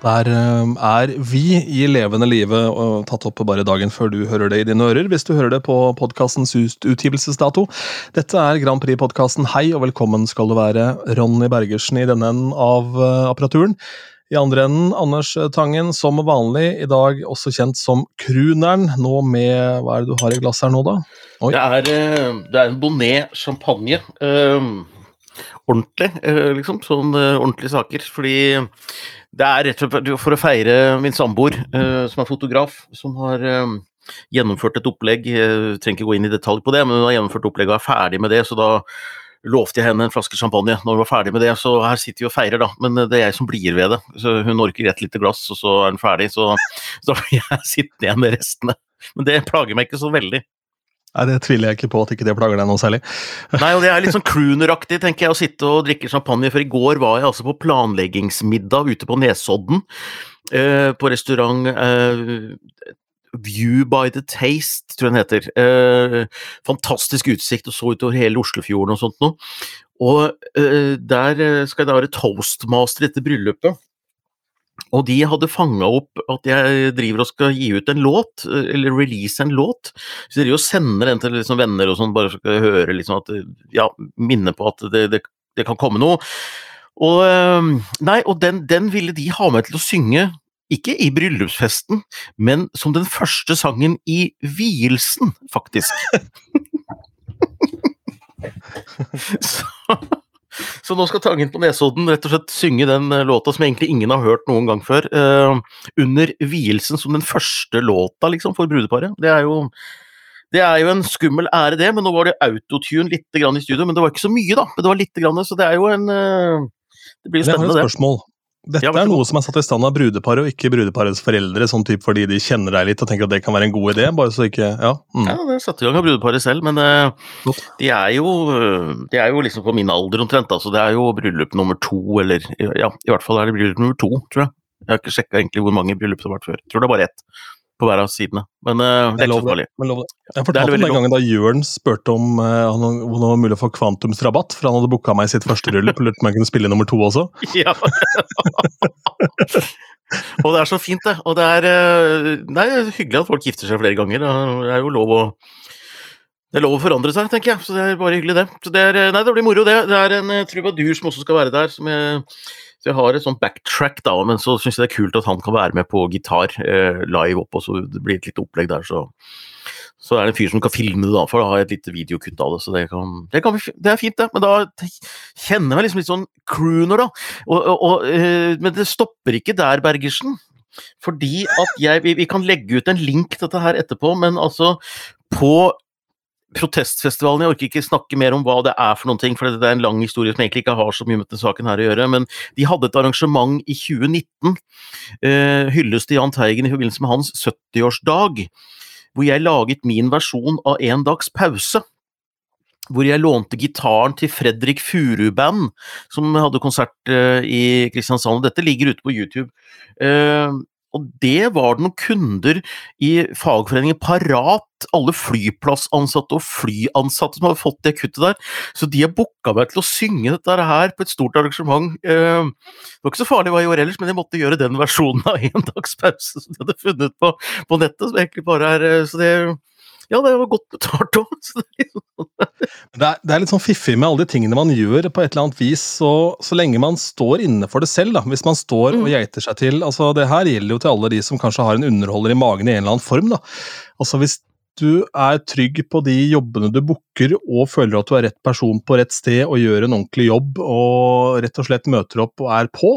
Der eh, er vi i levende live tatt opp bare dagen før du hører det i dine ører, hvis du hører det på podkastens utgivelsesdato. Dette er Grand Prix-podkasten Hei og velkommen skal du være, Ronny Bergersen i denne enden av eh, apparaturen. I andre enden Anders Tangen, som vanlig, i dag også kjent som Kruneren. Nå med Hva er det du har i glasset her nå, da? Oi. Det, er, eh, det er en Bonnet champagne. Um ordentlig, liksom. Sånn ordentlige saker. Fordi det er rett og slett for å feire min samboer, uh, som er fotograf, som har uh, gjennomført et opplegg. Jeg trenger ikke gå inn i detalj på det, men hun har gjennomført opplegget og er ferdig med det. Så da lovte jeg henne en flaske champagne når hun var ferdig med det. Så her sitter vi og feirer, da. Men det er jeg som blir ved det. Så hun orker et lite glass, og så er hun ferdig. Så da blir jeg sittende igjen med restene. Men det plager meg ikke så veldig. Nei, Det tviler jeg ikke på at ikke det plager deg noe særlig. Nei, og det er litt sånn crooneraktig, tenker jeg, å sitte og drikke champagne. For i går var jeg altså på planleggingsmiddag ute på Nesodden. Eh, på restaurant eh, View by the Taste, tror jeg den heter. Eh, fantastisk utsikt og så utover hele Oslofjorden og sånt noe. Og eh, der skal jeg da være toastmaster etter bryllupet. Og de hadde fanga opp at jeg driver og skal gi ut en låt, eller release en låt. Så de sender den til liksom venner og sånn, bare for å høre liksom at Ja, minne på at det, det, det, kan komme noe. Og ehm, Nei, og den, den ville de ha med til å synge ikke i bryllupsfesten, men som den første sangen i vielsen, faktisk. så, så nå skal Tangen på Nesodden rett og slett synge den eh, låta som egentlig ingen har hørt noen gang før, uh, under vielsen som den første låta liksom, for brudeparet. Det er jo det er jo en skummel ære, det, men nå var det autotune litt grann i studio. Men det var ikke så mye, da. Men det var litt grann, så det er jo en uh, Det blir jo spennende, det. Jeg har et spørsmål. Dette ja, er noe som er satt i stand av brudeparet og ikke brudeparets foreldre, sånn type fordi de kjenner deg litt og tenker at det kan være en god idé? bare så ikke, Ja, mm. ja det er satt i gang av brudeparet selv, men uh, de, er jo, de er jo liksom på min alder omtrent. altså Det er jo bryllup nummer to, eller ja, i hvert fall er det bryllup nummer to, tror jeg. Jeg har ikke sjekka egentlig hvor mange bryllup det har vært før. Jeg tror det er bare ett på hver av sidene. Men uh, det er ikke så farlig. Jeg fortalte om den gangen da Jørn spurte om uh, om det var mulig å få kvantumsrabatt, for han hadde booka meg i sitt første bryllup og lurte på om jeg kunne spille nummer to også. Ja. og det er så fint, det. Og det er, uh, det er hyggelig at folk gifter seg flere ganger. Det er jo lov å det er lov å forandre seg, tenker jeg. Så det er bare hyggelig, det. Så det, er, nei, det blir moro, det. Det er en trubadur som også skal være der. som jeg så jeg har et sånt backtrack, da, men så syns jeg det er kult at han kan være med på gitar eh, live opp, og så det blir et lite opplegg der, så så er det en fyr som kan filme det, da, for da har jeg et lite videokutt av det. Så det, kan, det, kan, det, er fint, det. Men da kjenner jeg meg liksom litt sånn crooner, da. Og, og, øh, men det stopper ikke der, Bergersen. Fordi at jeg vi, vi, kan legge ut en link til dette her etterpå, men altså På protestfestivalen, jeg orker ikke snakke mer om hva det er for noen ting, for det er en lang historie som egentlig ikke har så mye med denne saken her å gjøre, men de hadde et arrangement i 2019, eh, hylles til Jahn Teigen i forbindelse med hans 70-årsdag, hvor jeg laget min versjon av En dags pause. Hvor jeg lånte gitaren til Fredrik Furu-band, som hadde konsert eh, i Kristiansand. Dette ligger ute på YouTube. Eh, og det var det noen kunder i fagforeningen Parat, alle flyplassansatte og flyansatte som hadde fått det kuttet der. Så de har booka meg til å synge dette her på et stort arrangement. Eh, det var ikke så farlig hva jeg gjorde ellers, men jeg måtte gjøre den versjonen av En dags pause som de hadde funnet på, på nettet. som egentlig bare er, eh, så det ja, det var godt betalt òg. det, er, det er litt sånn fiffig med alle de tingene man gjør på et eller annet vis, så, så lenge man står inne for det selv. da, Hvis man står og mm. geiter seg til altså Det her gjelder jo til alle de som kanskje har en underholder i magen i en eller annen form. da, altså Hvis du er trygg på de jobbene du booker og føler at du er rett person på rett sted og gjør en ordentlig jobb og rett og slett møter opp og er på,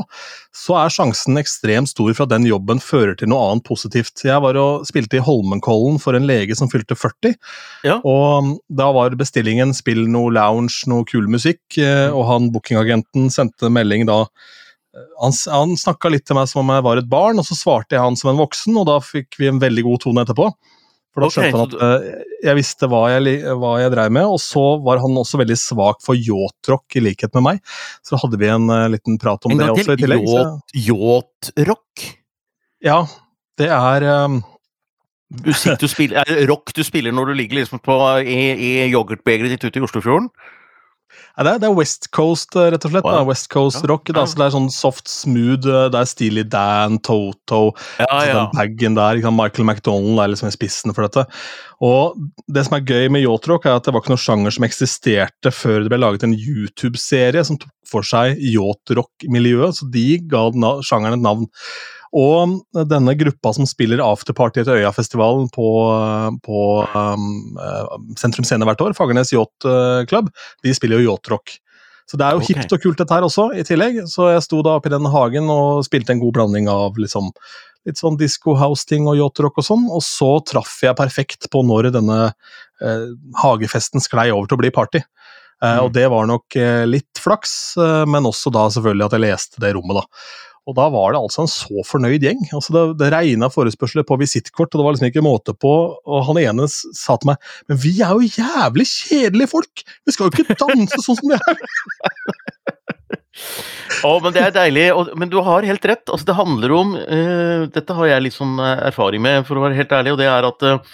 så er sjansen ekstremt stor for at den jobben fører til noe annet positivt. Jeg var og spilte i Holmenkollen for en lege som fylte 40, ja. og da var bestillingen spill noe lounge, noe kul musikk, eh, og han bookingagenten sendte melding da han, han snakka litt til meg som om jeg var et barn, og så svarte jeg han som en voksen, og da fikk vi en veldig god tone etterpå. For da skjønte okay, han at uh, jeg visste hva jeg, hva jeg dreiv med, og så var han også veldig svak for yachtrock, i likhet med meg. Så hadde vi en uh, liten prat om det også i tillegg. Yachtrock? Ja, det er um, Musikk du spiller, er det rock du spiller når du ligger liksom på, i, i yoghurtbegeret ditt ute i Oslofjorden? Ja, det, er, det, er, West Coast, eh, rett og slett. Wow. West Coast ja. rock. Er, altså, det er, sånn soft smooth. Eh, det er Steely Dan, Toto ja, altså, ja. Den bagen der, Michael McDonald er liksom i spissen for dette. Og Det som er gøy med yacht-rock, er at det var ikke noen sjanger som eksisterte før det ble laget en YouTube-serie som tok for seg yacht-rock-miljøet, så de ga sjangeren et navn. Og denne gruppa som spiller afterparty etter Øyafestivalen på, på um, uh, Sentrum Scene hvert år, Fagernes Yacht Club, de spiller jo yachtrock. Så det er jo okay. hipt og kult dette her også, i tillegg. Så jeg sto da oppi den hagen og spilte en god blanding av liksom litt sånn disco house-ting og yachtrock og sånn, og så traff jeg perfekt på når denne eh, hagefesten sklei over til å bli party. Eh, mm. Og det var nok eh, litt flaks, eh, men også da selvfølgelig at jeg leste det rommet, da. Og da var det altså en så fornøyd gjeng. Altså det, det regna forespørsler på visittkort, og det var liksom ikke måte på. Og han ene sa til meg Men vi er jo jævlig kjedelige folk! Vi skal jo ikke danse sånn som vi er! oh, men det er deilig. Og, men du har helt rett. Altså, det handler om uh, Dette har jeg litt sånn erfaring med, for å være helt ærlig, og det er at uh,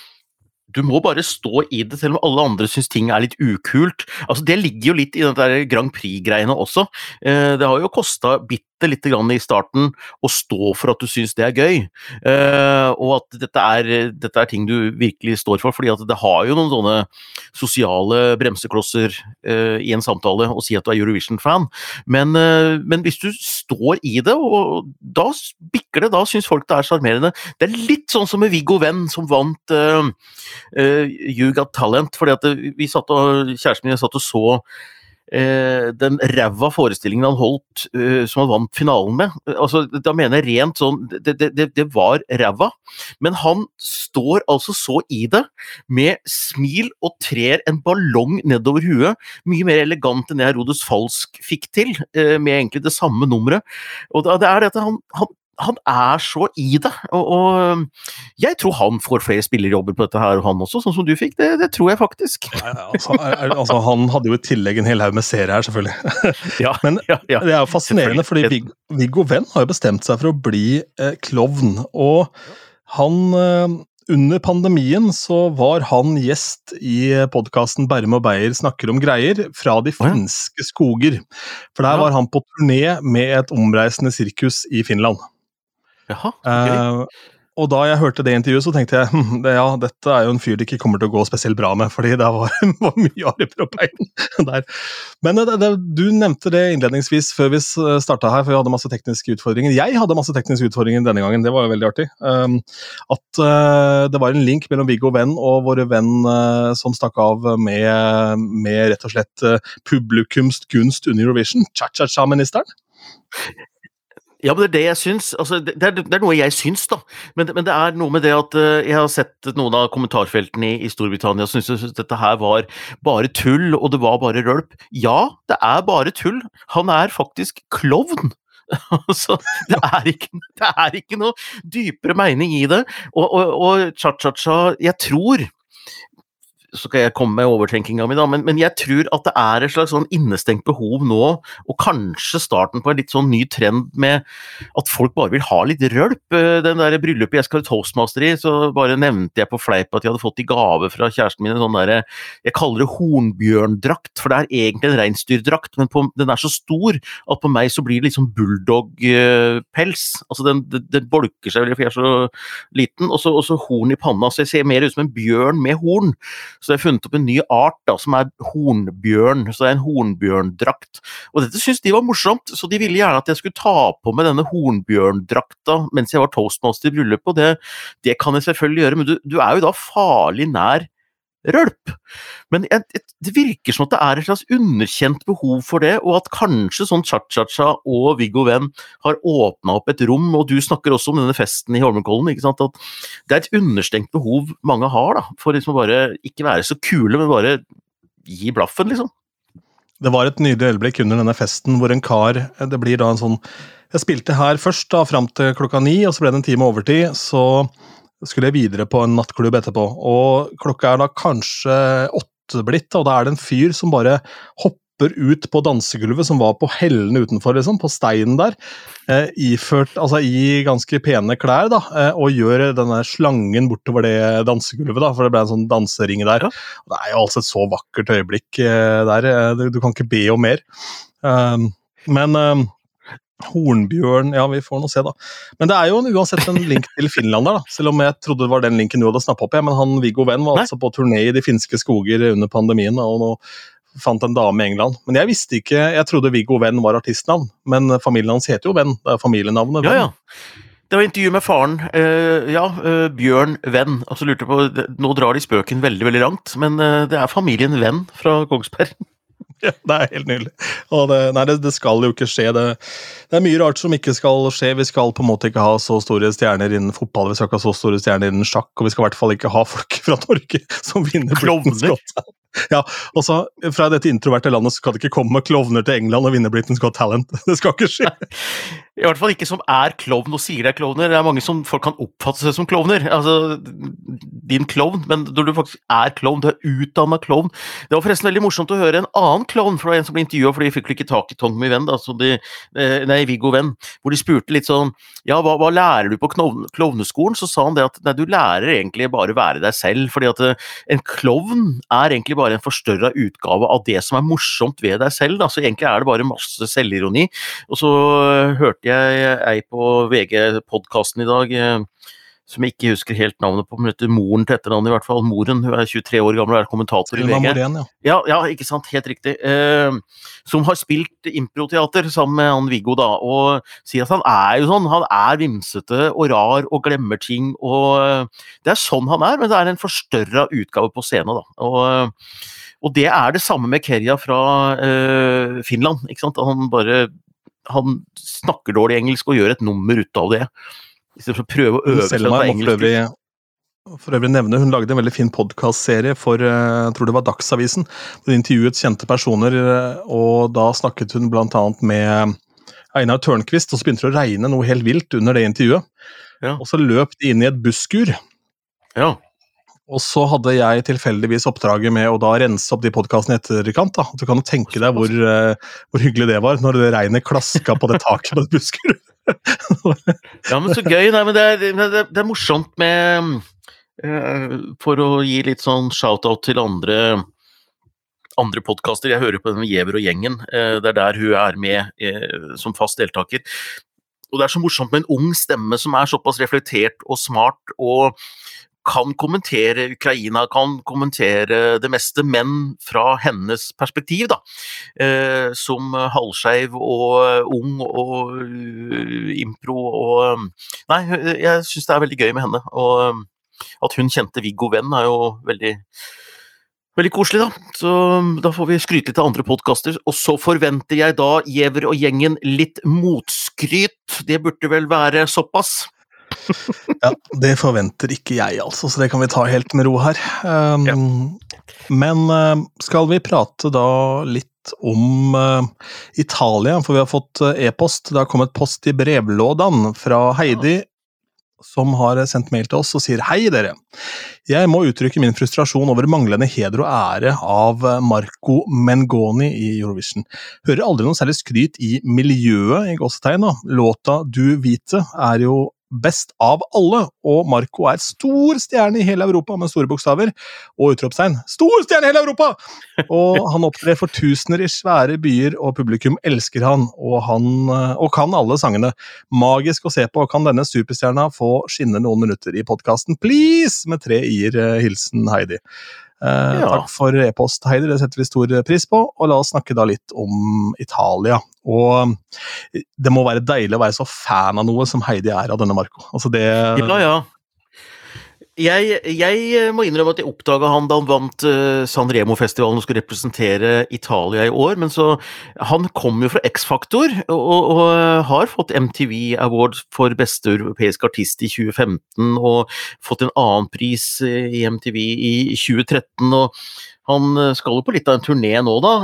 du må bare stå i det, selv om alle andre syns ting er litt ukult. Altså, det ligger jo litt i den Grand Prix-greiene også. Det har jo kosta bitte litt i starten og stå for at du syns det er gøy. Uh, og at dette er, dette er, ting du virkelig står for, fordi at det har jo noen sånne sosiale bremseklosser uh, i en samtale å si at du er Eurovision-fan. Men, uh, men, hvis du står i det, og da bikker det, da syns folk det er sjarmerende. Det er litt sånn som med Viggo Venn, som vant uh, You Got Talent. fordi at vi satt og, Kjæresten min satt og så eh, den ræva forestillingen han holdt, eh, som han vant finalen med. Altså, da mener jeg rent sånn Det, det, det var ræva, men han står altså så i det, med smil og trer en ballong nedover huet. Mye mer elegant enn det Herodes Falsk fikk til, eh, med egentlig det samme nummeret. Og det er dette han, han han er så i det. Og, og, jeg tror han får flere spillerjobber på dette her, han også, sånn som du fikk. Det, det tror jeg faktisk. Ja, altså, altså, han hadde jo i tillegg en hel haug med serier her, selvfølgelig. Ja, Men ja, det er jo fascinerende, fordi Viggo Venn har jo bestemt seg for å bli eh, klovn. Og han eh, under pandemien så var han gjest i podkasten Berme og Beyer snakker om greier fra de finske skoger. For der var han på turné med et omreisende sirkus i Finland. Jaha, okay. Uh, og da jeg hørte det intervjuet, så tenkte jeg hm, det, ja, dette er jo en fyr det ikke kommer til å gå spesielt bra med, fordi det var, var mye arr på bein der. Men det, det, du nevnte det innledningsvis før vi starta her, for vi hadde masse tekniske utfordringer. Jeg hadde masse tekniske utfordringer denne gangen, det var jo veldig artig. Um, at uh, det var en link mellom Viggo Venn og våre venn uh, som stakk av med, med rett og slett uh, publikums gunst under Eurovision, cha-cha-cha-ministeren. Ja, men det er det jeg syns. Altså, det, er, det, er, noe jeg syns, da. Men, men, det er noe med det at uh, jeg har sett noen av kommentarfeltene i, i Storbritannia og syns dette her var bare tull, og det var bare rølp. Ja, det er bare tull. Han er faktisk klovn. altså, det er, ikke, det er ikke noe dypere mening i det. Og cha-cha-cha Jeg tror så skal jeg komme med overtenkinga mi, da, men, men, jeg tror at det er et slags sånn innestengt behov nå, og kanskje starten på en litt sånn ny trend med at folk bare vil ha litt rølp. Eh, den der bryllupet jeg skal ha toastmaster i, så bare nevnte jeg på fleip at jeg hadde fått i gave fra kjæresten min en sånn derre Jeg kaller det hornbjørndrakt, for det er egentlig en reinsdyrdrakt, men på, den er så stor at på meg så blir det liksom bulldog-pels. Altså den, den, den, bolker seg veldig, for jeg er så liten, og så horn i panna, så jeg ser mer ut som en bjørn med horn. Så jeg har funnet opp en ny art da, som er hornbjørn. Så det er en hornbjørndrakt. Og dette syntes de var morsomt, så de ville gjerne at jeg skulle ta på meg denne hornbjørndrakta mens jeg var toastmaster i bryllupet, og det, det, kan jeg selvfølgelig gjøre, men du, du er jo da farlig nær rølp. Men det virker som at det er et slags underkjent behov for det, og at kanskje sånn cha-cha-cha og Viggo Venn har åpna opp et rom, og du snakker også om denne festen i Holmenkollen, ikke sant? at det er et understengt behov mange har da, for liksom bare ikke være så kule, men bare gi blaffen, liksom. Det var et nydelig øyeblikk under denne festen hvor en kar Det blir da en sånn Jeg spilte her først da fram til klokka ni, og så ble det en time overtid. Så skulle jeg videre på en nattklubb etterpå. Og klokka er da kanskje åtte blitt, og da er det en fyr som bare hopper ut på dansegulvet som var på hellene utenfor, liksom, på steinen der, eh, iført, altså i ganske pene klær, da, eh, og gjør denne slangen bortover det dansegulvet, da, for det ble en sånn danseringe der. Og Det er jo altså et så vakkert øyeblikk eh, der, eh, du, du, kan ikke be om mer. Um, men um, Hornbjørn Ja, vi får nå se, da. Men det er jo uansett en link til Finland der, da. Selv om jeg trodde det var den linken du hadde snappa opp. Ja. Men han Viggo Venn var Nei. altså på turné i de finske skoger under pandemien. Og nå fant en dame i England. Men jeg visste ikke, jeg trodde Viggo Venn var artistnavn. Men familien hans heter jo Venn. Det er familienavnet Venn. Ja, ja. Det var intervju med faren. Uh, ja, uh, Bjørn Venn. Og så lurte jeg på, Nå drar de spøken veldig veldig langt, men uh, det er familien Venn fra Kongsberg. Ja, det er helt nydelig. Det, nei, det, det, skal jo ikke skje. Det, det, er mye rart som ikke skal skje. Vi skal på en måte ikke ha så store stjerner innen fotball, vi skal ikke ha så store stjerner innen sjakk, og vi skal i hvert fall ikke ha folk fra Norge som vinner Got Ja, og så Fra dette introverte landet skal det ikke komme klovner til England og vinne Britain's Got Talent. Det skal ikke skje. I hvert fall ikke som er klovn og sier det er klovner. Det er mange som folk kan oppfatte seg som klovner. Altså, din klovn, men når du faktisk er klovn, du er utdanna klovn. Det var forresten veldig morsomt å høre en annen klovn, for det var en som ble intervjua, for de fikk ikke tak i Tommy Venn, altså de, eh, nei, Viggo Venn, hvor de spurte litt sånn Ja, hva, hva lærer du på klovneskolen? Så sa han det at nei, du lærer egentlig bare være deg selv, fordi at eh, en klovn er egentlig bare en forstørra utgave av det som er morsomt ved deg selv. Da. Så egentlig er det bare masse selvironi. Og så hørte jeg ei på VG-podkasten i dag eh, som jeg ikke husker helt navnet på, men heter moren til etternavn i hvert fall. Moren, hun er 23 år gammel og er kommentator i VG. Morén, ja. Ja, ja, ikke sant, helt riktig. Eh, som har spilt improteater sammen med han Viggo, da, og sier at han er jo sånn. Han er vimsete og rar og glemmer ting, og eh, det er sånn han er, men det er en forstørra utgave på scenen, da. Og, og det er det samme med Kerja fra eh, Finland, ikke sant. Han bare han snakker dårlig engelsk og gjør et nummer ut av det. Istedenfor å prøve å øve seg på engelsk. For øvrig nevne, Hun lagde en veldig fin podkastserie for eh, jeg tror det var Dagsavisen. Hun intervjuet kjente personer, eh, og da snakket hun bl.a. med Einar Tørnquist, og så begynte det å regne noe helt vilt under det intervjuet. Ja. Og så løp de inn i et busskur. Ja. Og så hadde jeg tilfeldigvis oppdraget med å da rense opp de podkastene i etterkant. da. Du kan jo tenke deg hvor, uh, hvor, hyggelig det var, når det regnet klaska på det taket på busskur. ja, men så gøy. Nei, men det er, det, det er morsomt med uh, For å gi litt sånn shout-out til andre andre podkaster. Jeg hører på den med Giæver og gjengen. Uh, det er der hun er med som fast deltaker. Og det er så morsomt med en ung stemme som er såpass reflektert og smart og kan kommentere Ukraina, kan kommentere det meste, men fra hennes perspektiv, da. Eh, som halvskeiv og ung og uh, impro og Nei, jeg syns det er veldig gøy med henne. Og at hun kjente Viggo Venn er jo veldig Veldig koselig, da. Så da får vi skryte litt av andre podkaster. Og så forventer jeg da Giæver og gjengen litt motskryt. Det burde vel være såpass? Ja, det forventer ikke jeg, altså, så det kan vi ta helt med ro her. Um, ja. Men uh, skal vi prate da litt om uh, Italia, for vi har fått uh, e-post. Det har kommet post i brevlådan fra Heidi, som har sendt mail til oss og sier hei, dere. Jeg må uttrykke min frustrasjon over manglende heder og ære av Marco Mengoni i Eurovision. Hører aldri noe særlig skryt i miljøet, i gåsetegn. Låta Du Vite er jo best av alle, og Marco er stor stjerne i hele Europa, med store bokstaver, og utropstegn. Stor stjerne i hele Europa! Og han opptrer for tusener i svære byer, og publikum elsker han, og han og kan alle sangene. Magisk å se på. Kan denne superstjerna få skinne noen minutter i podkasten, please? Med tre i-er. Eh, hilsen Heidi. Eh, ja. Takk for e-post, Heidi, det setter vi stor pris på. Og la oss snakke da litt om Italia. Og det må være deilig å være så fan av noe som Heidi er av denne Marco. Altså det ja, ja. Jeg, jeg, eh, må innrømme at jeg oppdaga han da han vant uh, San Remo-festivalen og skulle representere Italia i år. Men så Han kom jo fra X-Faktor og, og, og, eh, har fått MTV Award for beste europeiske artist i 2015 og fått en annen pris i MTV i 2013. og Han skal jo på litt av en turné nå, da.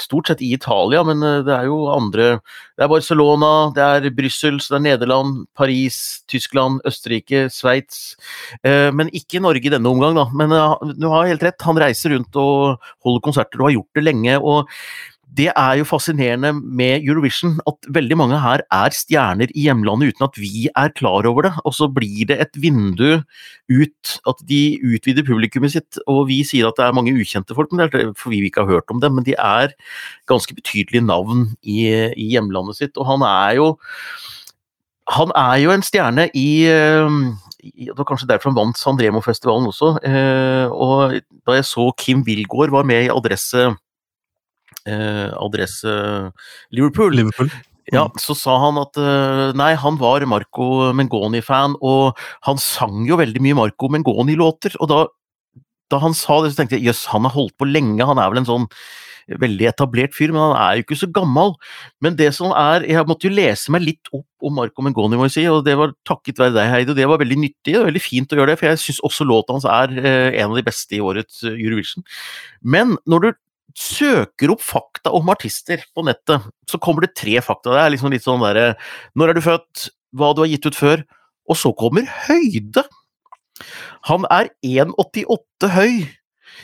Stort sett i Italia, men eh, det er jo andre Det er Barcelona, det er Brussel, det er Nederland, Paris, Tyskland, Østerrike, Sveits. Eh, men ikke Norge i denne omgang, da. Men du har helt rett, han reiser rundt og holder konserter og har gjort det lenge. og det er jo fascinerende med Eurovision, at veldig mange her er stjerner i hjemlandet uten at vi er klar over det. Og så blir det et vindu ut, at de utvider publikummet sitt. Og vi sier at det er mange ukjente folk, men det er fordi vi ikke har hørt om dem. Men de er ganske betydelige navn i, i hjemlandet sitt. Og han er jo han er jo en stjerne i det var kanskje derfor han vant San Remo-festivalen også. Eh, og da jeg så Kim Wilgård var med i Adresse eh, adresse Liverpool. Liverpool. Ja, så sa han at eh, nei, han var Marco Mengoni-fan, og han sang jo veldig mye Marco Mengoni-låter. Og da, da, han sa det, så tenkte jeg jøss, han har holdt på lenge, han er vel en sånn veldig etablert fyr, men han er jo ikke så gammel. Men det som er Jeg måtte jo lese meg litt opp om Marco Mengoni, må jeg si, og det var takket være deg, Heidi. og Det var veldig nyttig og veldig fint å gjøre det, for jeg syns også låta hans er eh, en av de beste i årets Eurovision. Men når du søker opp fakta om artister på nettet, så kommer det tre fakta. Det er liksom litt sånn derre Når er du født? Hva du har gitt ut før? Og så kommer høyde. Han er 1,88 høy.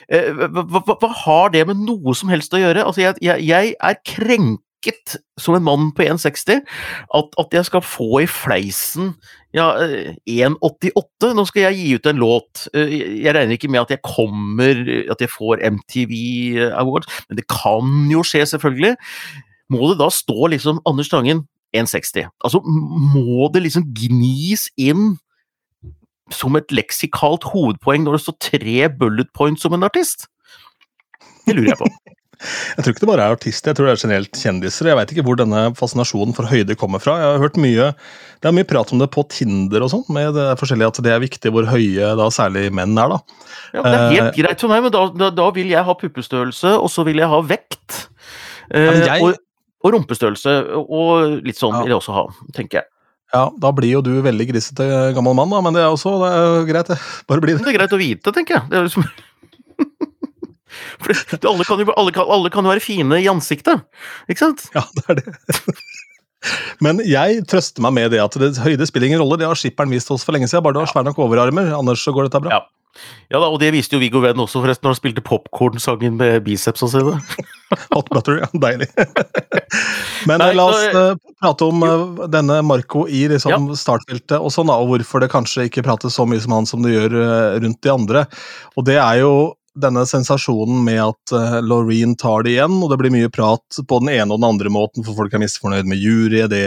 Eh, hva, hva, hva, har det med noe som helst å gjøre? Altså, jeg, jeg, jeg er krenket som en mann på 1,60 at, at, jeg skal få i fleisen ja, 1,88. Eh, Nå skal jeg gi ut en låt. Eh, jeg regner ikke med at jeg kommer, at jeg får MTV Awards, men det kan jo skje, selvfølgelig. Må det da stå liksom Anders Tangen 1,60? Altså, må det liksom gnis inn som et leksikalt hovedpoeng når det står tre bullet points om en artist? Det lurer jeg på. Jeg tror ikke det bare er artister, jeg tror det er generelt kjendiser. Jeg veit ikke hvor denne fascinasjonen for høyde kommer fra. Jeg har hørt mye det er mye prat om det på Tinder og sånn, med det forskjellige at det er viktig hvor høye da særlig menn er, da. Ja, Det er helt uh, greit for meg, men da, da, da, vil jeg ha puppestørrelse, og så vil jeg ha vekt. Eh, jeg, og, og, rumpestørrelse, og litt sånn ja. vil jeg også ha, tenker jeg. Ja, da blir jo du veldig grisete gammel mann, da, men det er også det er greit, det. Bare bli det. Det er greit å vite, tenker jeg. Det er liksom alle kan, jo, alle, kan, alle kan, jo, være fine i ansiktet, ikke sant? Ja, det er det. Men jeg trøster meg med det at det, høyde spiller ingen rolle. Det har skipperen vist oss for lenge siden. Bare du har svær nok overarmer, annars så går dette bra. Ja. ja da, og det viste jo Viggo Venn også, forresten, når han spilte popkorn-sangen med biceps og sånn. Hot butter, ja. Deilig. Men Nei, la oss uh, prate om uh, denne Marco i liksom, ja. startfeltet og sånn, da, og hvorfor det kanskje ikke prates så mye som han som det gjør uh, rundt de andre. Og det er jo denne sensasjonen med at uh, Laureen tar det igjen, og det blir mye prat på den ene og den andre måten, for folk er misfornøyd med juryet, de,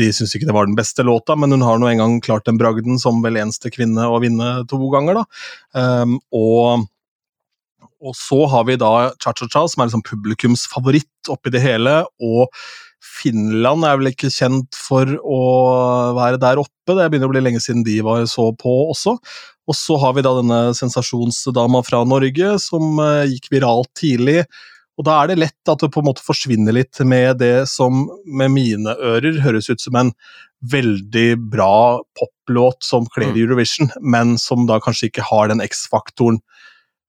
de syns ikke det var den beste låta, men hun har nå engang klart den bragden som vel eneste kvinne å vinne to ganger, da. Um, og, og så har vi da Cha-Cha-Cha, som er liksom publikumsfavoritt oppi det hele, og Finland er vel ikke kjent for å være der oppe, det begynner å bli lenge siden de var så på også. Og så har vi da denne sensasjonsdama fra Norge som uh, gikk viralt tidlig. Og da er det lett at det på en måte forsvinner litt med det som med mine ører høres ut som en veldig bra poplåt som kler mm. Eurovision, men som da kanskje ikke har den X-faktoren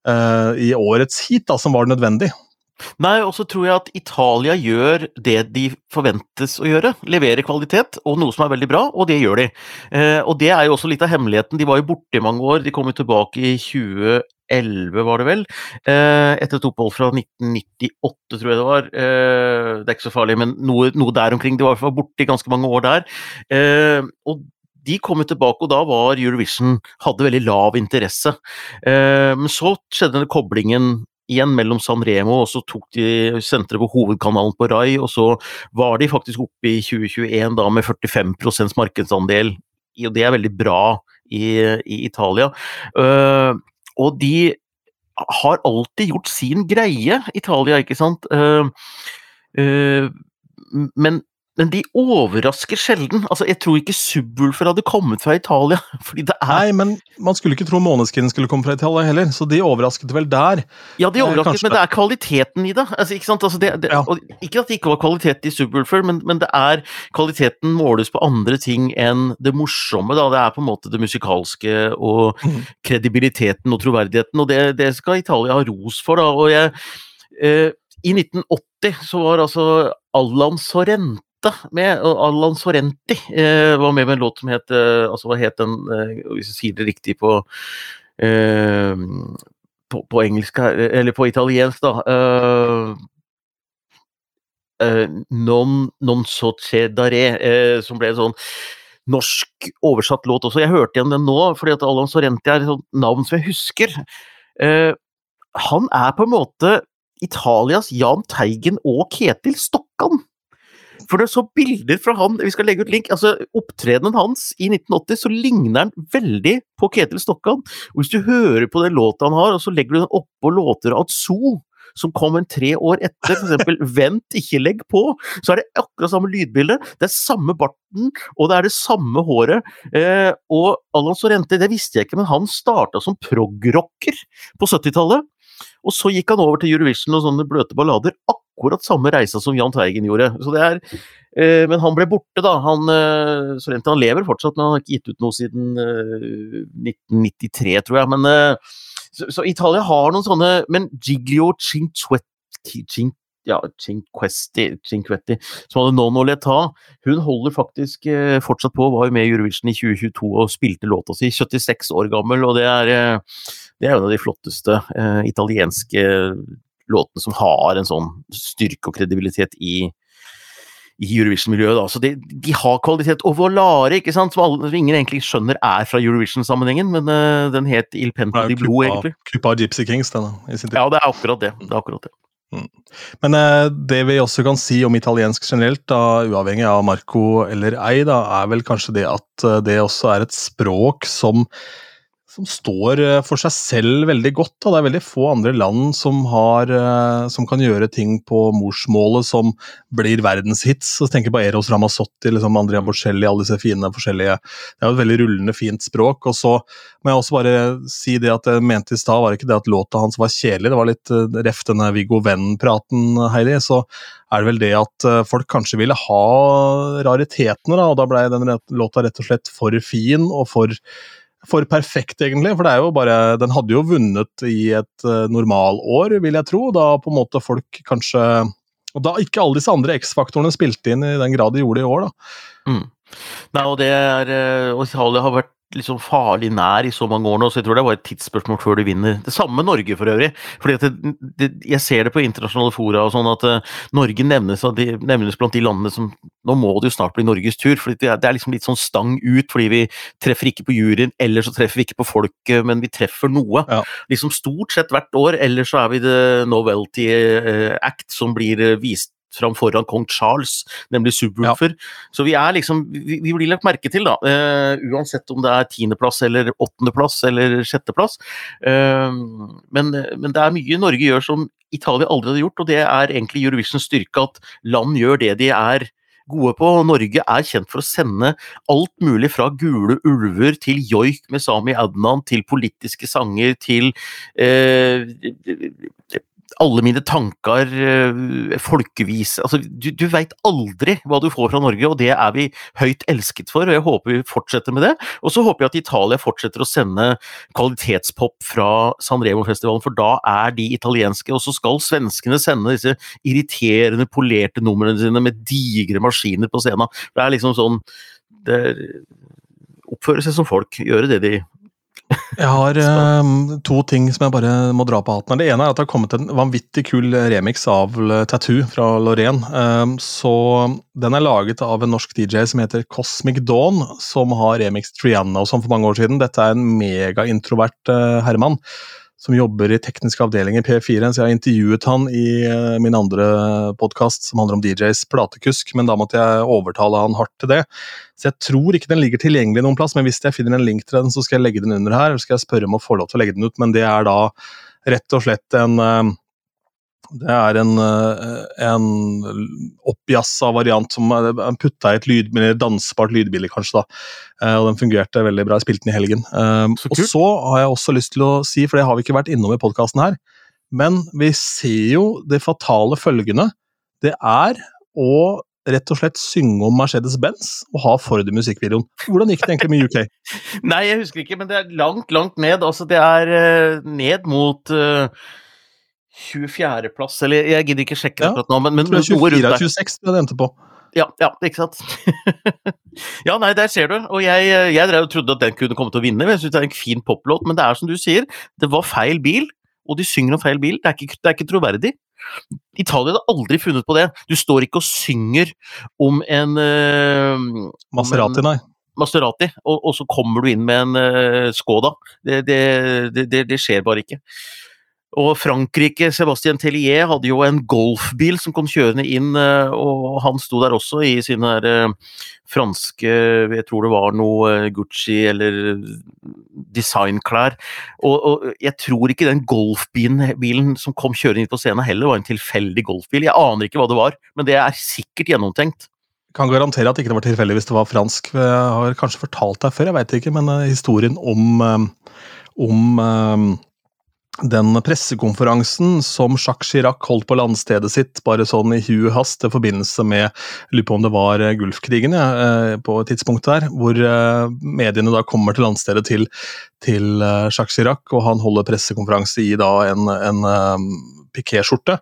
uh, i årets heat da, som var nødvendig. Nei, og så tror jeg at Italia gjør det de forventes å gjøre. Leverer kvalitet, og noe som er veldig bra, og det gjør de. Eh, og det er jo også litt av hemmeligheten. De var jo borte i mange år. De kom jo tilbake i 2011, var det vel. Eh, etter et opphold fra 1998, tror jeg det var. Eh, det er ikke så farlig, men noe, noe der omkring. De var borte i ganske mange år der. Og de kom jo tilbake, og da var Eurovision hadde veldig lav interesse. Men så skjedde denne koblingen igjen mellom San Remo, og så tok de senteret på hovedkanalen på Rai, og så var de faktisk oppe i 2021 da med 45% markedsandel, og det er veldig bra i, i Italia. Uh, og de har alltid gjort sin greie, Italia, ikke sant. Uh, uh, men men de overrasker sjelden. Altså, Jeg tror ikke Subwoolfer hadde kommet fra Italia. fordi det er... Nei, men man skulle ikke tro Måneskin skulle komme fra Italia heller, så de overrasket vel der. Ja, de overrasket, eh, men det er kvaliteten i det. Altså, ikke sant? Altså, det, det ja. ikke at det ikke var kvalitet i Subwoolfer, men, men, det er kvaliteten måles på andre ting enn det morsomme. da. Det er på en måte det musikalske og mm. kredibiliteten og troverdigheten, og det, det skal Italia ha ros for. da, og jeg... Eh, i 1980 så var altså Allan Sorrente med, Allan Sorrenti eh, var med med en låt som het eh, altså Hva het den, eh, hvis jeg sier det riktig på eh, på, på, engelsk eller på italiensk, da. Uh, uh, non, non so cedare, uh, som ble en sånn norsk oversatt låt også. Jeg hørte igjen den nå, fordi at Allan Sorrenti er et sånt navn som jeg husker. han er på en måte Italias Jahn Teigen og Ketil Stokkan. For er så bilder fra han, vi skal legge ut link, altså opptredenen hans i 1980, så ligner han veldig på Ketil Stokkan. Og hvis du hører på den låta han har, og så legger du den oppå låter av Zoo, som kom en tre år etter, f.eks. 'Vent, ikke legg på', så er det akkurat samme lydbilde. Det er samme barten, og det er det samme håret. Eh, og Allan Sorrente, det visste jeg ikke, men han starta som progrocker på 70-tallet. Og så gikk han over til Eurovision og sånne bløte ballader. Akkurat samme reisa som Jahn Teigen gjorde. Så det er, eh, men han ble borte, da. Han, eh, Sorrente han lever fortsatt, men han har ikke gitt ut noe siden eh, 1993, tror jeg. Men eh, så, så, Italia har noen sånne Men Giglio Cinquetti, Cin, ja, Cinquetti, Cinquetti, som hadde Non Oleta, hun holder faktisk eh, fortsatt på, var jo med i Eurovision i 2022 og spilte låta si, 76 år gammel, og det er, eh, det er en av de flotteste eh, italienske låtene som har en sånn styrke og kredibilitet i, i Eurovision-miljøet. så de, de, har kvalitet. Og Volare, ikke sant, som, alle, som ingen egentlig skjønner er fra Eurovision-sammenhengen, men uh, den het Il Penta di Blod, egentlig. Klippa av Gypsy Kings, denne. Ja, det er akkurat det. det, er akkurat det. Mm. Men uh, det vi også kan si om italiensk generelt, da, uavhengig av Marco eller ei, da, er vel kanskje det at uh, det også er et språk som som står eh, for seg selv veldig godt. Da. Det er veldig få andre land som, har, eh, som kan gjøre ting på morsmålet som blir verdenshits. Så tenker på Eros Ramazzotti, liksom Andrea Bocelli, alle disse fine forskjellige Det er jo et veldig rullende, fint språk. Og så må jeg også bare si det at jeg mente i stad, var ikke det at låta hans var kjedelig, det var litt reft ref denne Viggo Venn-praten, Heidi. Så er det vel det at folk kanskje ville ha raritetene, da, og da blei den låta rett og slett for fin og for for perfekt, egentlig. For det er jo bare Den hadde jo vunnet i et uh, normalår, vil jeg tro. Da på en måte folk kanskje Og da ikke alle disse andre X-faktorene spilte inn i den grad de gjorde i år, da. Mm. Nei, og det er eh, Og Italia har vært liksom farlig nær i så mange år nå, så jeg tror det er bare et tidsspørsmål før du vinner. Det samme med Norge for øvrig. fordi det, det, Jeg ser det på internasjonale fora og sånn at uh, Norge nevnes, de, nevnes, blant de landene som Nå må det jo snart bli Norges tur. for det, det, er liksom litt sånn stang ut, fordi vi treffer ikke på juryen, eller så treffer vi ikke på folket, men vi treffer noe. Ja. Liksom Stort sett hvert år, eller så er vi The Novelty eh, Act som blir eh, vist fram foran kong Charles, nemlig Subwoolfer. Ja. Så vi er liksom Vi, vi blir lagt merke til, da. Uh, uansett om det er tiendeplass eller åttendeplass eller sjetteplass. Uh, men, men, det er mye Norge gjør som Italia aldri hadde gjort, og det er egentlig Eurovisions styrke at land gjør det de er gode på. Norge er kjent for å sende alt mulig fra Gule ulver til joik med Sami Adnan, til politiske sanger, til eh, alle mine tanker, folkevis altså, Du, du veit aldri hva du får fra Norge, og det er vi høyt elsket for. og Jeg håper vi fortsetter med det. Og så håper jeg at Italia fortsetter å sende kvalitetspop fra San Remo-festivalen, for da er de italienske. Og så skal svenskene sende disse irriterende, polerte numrene sine med digre maskiner på scenen. Det er liksom sånn det, Oppføre seg som folk, gjøre det de jeg har um, to ting som jeg bare må dra på hatten. Det ene er at det har kommet en vanvittig kul remix av Tattoo fra Lorraine. Um, så Den er laget av en norsk DJ som heter Cosmic Dawn, som har remix Triana og sånn for mange år siden. Dette er en megaintrovert uh, herremann som jobber i teknisk avdeling i P4. Så jeg har intervjuet han i uh, min andre podkast som handler om DJs platekusk, men da måtte jeg overtale han hardt til det. Så jeg tror ikke den ligger tilgjengelig noen plass, men hvis jeg finner en link til den, så skal jeg legge den under her. Eller skal jeg spørre om å få lov til å legge den ut, men det er da rett og slett en uh, det er en, eh, en oppjassa variant som er putta i et lyd, dansbart lydbilde, kanskje. da. Eh, og Den fungerte veldig bra. Jeg spilte den i helgen. Eh, så og så har jeg også lyst til å si, for det har vi ikke vært innom i podkasten her, men vi ser jo det fatale følgende. Det er å rett og slett synge om Mercedes-Benz og ha Ford i musikkvideoen. Hvordan gikk det egentlig med UK? Nei, jeg husker ikke, men det er langt, langt ned. Altså, det er ned mot uh 24.-plass, eller jeg gidder ikke sjekke Ja, akkurat nå, men, men Jeg tror noe er rundt 24 der. av 26 det endte på. Ja, ja, ikke sant. ja, nei, der ser du. Og jeg, jeg drev og trodde at den kunne komme til å vinne. Jeg synes det er en fin poplåt, men det er som du sier, det var feil bil, og de synger om feil bil. Det er ikke, det er ikke troverdig. Italia hadde aldri funnet på det. Du står ikke og synger om en uh, Maserati, nei. Maserati, og, og så kommer du inn med en uh, Skoda. Det, det, det, det, det skjer bare ikke. Og Frankrike, Sebastian Tellier hadde jo en golfbil som kom kjørende inn, eh, og han sto der også i sine der, eh, franske Jeg tror det var noe eh, Gucci eller designklær. Og, og jeg tror ikke den golfbilen som kom kjørende inn på scenen heller var en tilfeldig golfbil. Jeg aner ikke hva det var, men det er sikkert gjennomtenkt. Kan garantere at ikke det var tilfeldig hvis det var fransk. Jeg har kanskje fortalt deg før, jeg veit ikke, men historien om, om den pressekonferansen som Jacques Chirac holdt på landstedet sitt, bare sånn i hu hast i forbindelse med lurer på om det var eh, Gulfkrigen, ja, eh, på et tidspunkt der, hvor eh, mediene da kommer til landstedet til, til Jacques Chirac, og han holder pressekonferanse i da en, en pikéskjorte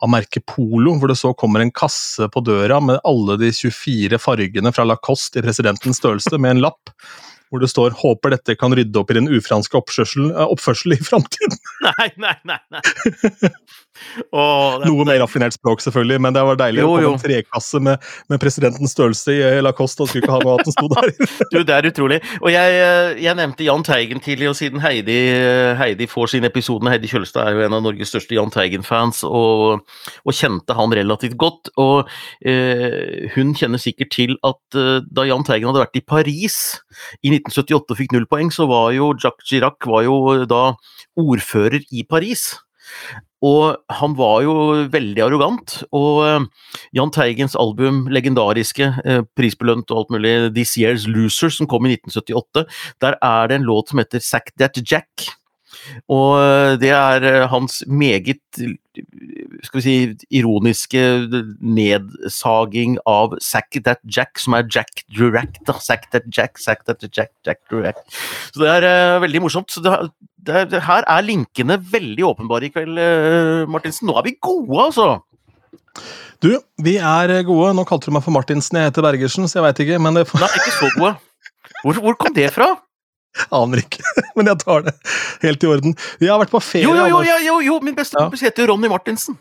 av merket Polo, hvor det så kommer en kasse på døra med alle de 24 fargene fra Lacoste i presidentens størrelse, med en lapp hvor det står 'Håper dette kan rydde opp i den ufranske oppførsel, oppførsel i framtiden'. Nei, nei, nei! nei. Er- Noe mer raffinert språk, selvfølgelig, men det var deilig Jo, å jo. en trekasse med, med presidentens størrelse i eh, Lacoste, og skulle ikke ha noe annet som sto der. Du, det er utrolig. Og jeg, eh, jeg nevnte Jahn Teigen tidlig, og siden Heidi, eh, Heidi får sin episode med Heidi Kjølstad, er jo en av Norges største Jahn Teigen-fans, og, og kjente han relativt godt. Og eh, hun kjenner sikkert til at eh, da Jahn Teigen hadde vært i Paris i 1978 og fikk null poeng, så var jo Jacques Chirac var jo da ordfører i Paris. Og han var jo veldig arrogant, og eh, Jahn Teigens album, legendariske, eh, prisbelønt og alt mulig, This Year's Loser, som kom i 1978, der er det en låt som heter Sack That Jack. Og eh, det er hans meget skal vi si, ironiske nedsaging av Sack That Jack, som er Jack Durack. Da. Sack That Jack, Sack That Jack, Jack Durack. Så det er uh, veldig morsomt. Så det, det, det, her er linkene veldig åpenbare i kveld, uh, Martinsen. Nå er vi gode, altså! Du, vi er gode. Nå kalte du meg for Martinsen, jeg heter Bergersen, så jeg veit ikke, men det Nei, ikke så gode. Hvor, hvor kom det fra? Aner ikke. Men jeg tar det helt i orden. Vi har vært på ferie. Jo, jo, jo, jo, jo, min beste kompis heter jo Ronny Martinsen.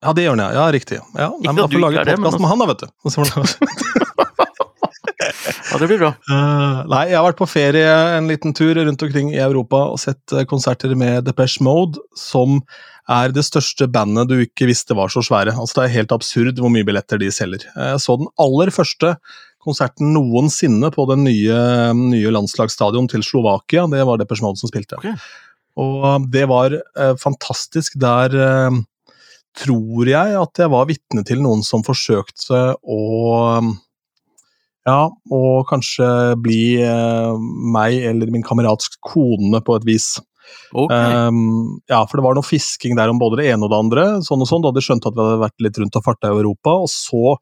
Ja, det gjør han, ja. riktig. Ja, Ikke at du får ikke lage er det, men med han, da, vet du. Ja, det blir bra. Eh, nei, jeg har vært på ferie en liten tur rundt omkring i Europa og sett eh, konserter med Depeche Mode, som er det største bandet du ikke visste var så svære. Altså, det er helt absurd hvor mye billetter de selger. Jeg så den aller første konserten noensinne på den nye, nye landslagsstadion til Slovakia. Det var Depeche Mode som spilte. Okay. Og det var eh, fantastisk. Der eh, tror jeg at jeg var vitne til noen som forsøkte å ja, og kanskje bli eh, meg eller min kamerats kone på et vis. Ok. Um, ja, for det var noe fisking der om både det ene og det andre. sånn og sånn, Da hadde de skjønt at vi hadde vært litt rundt og farta i Europa. Og så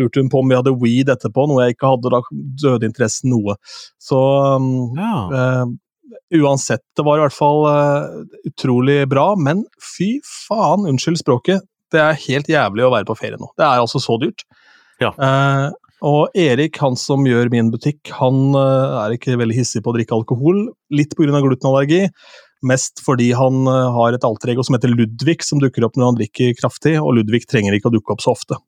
lurte hun på om vi hadde weed etterpå, noe jeg ikke hadde. Da døde interessen noe. Så um, ja. uh, uansett, det var i hvert fall uh, utrolig bra. Men fy faen, unnskyld språket, det er helt jævlig å være på ferie nå. Det er altså så dyrt. Ja. Uh, og Erik, han som gjør min butikk, han eh, er ikke veldig hissig på å drikke alkohol. Litt pga. glutenallergi. Mest fordi han eh, har et alter ego som heter Ludvig, som dukker opp når han drikker kraftig. Og Ludvig trenger ikke å dukke opp så ofte.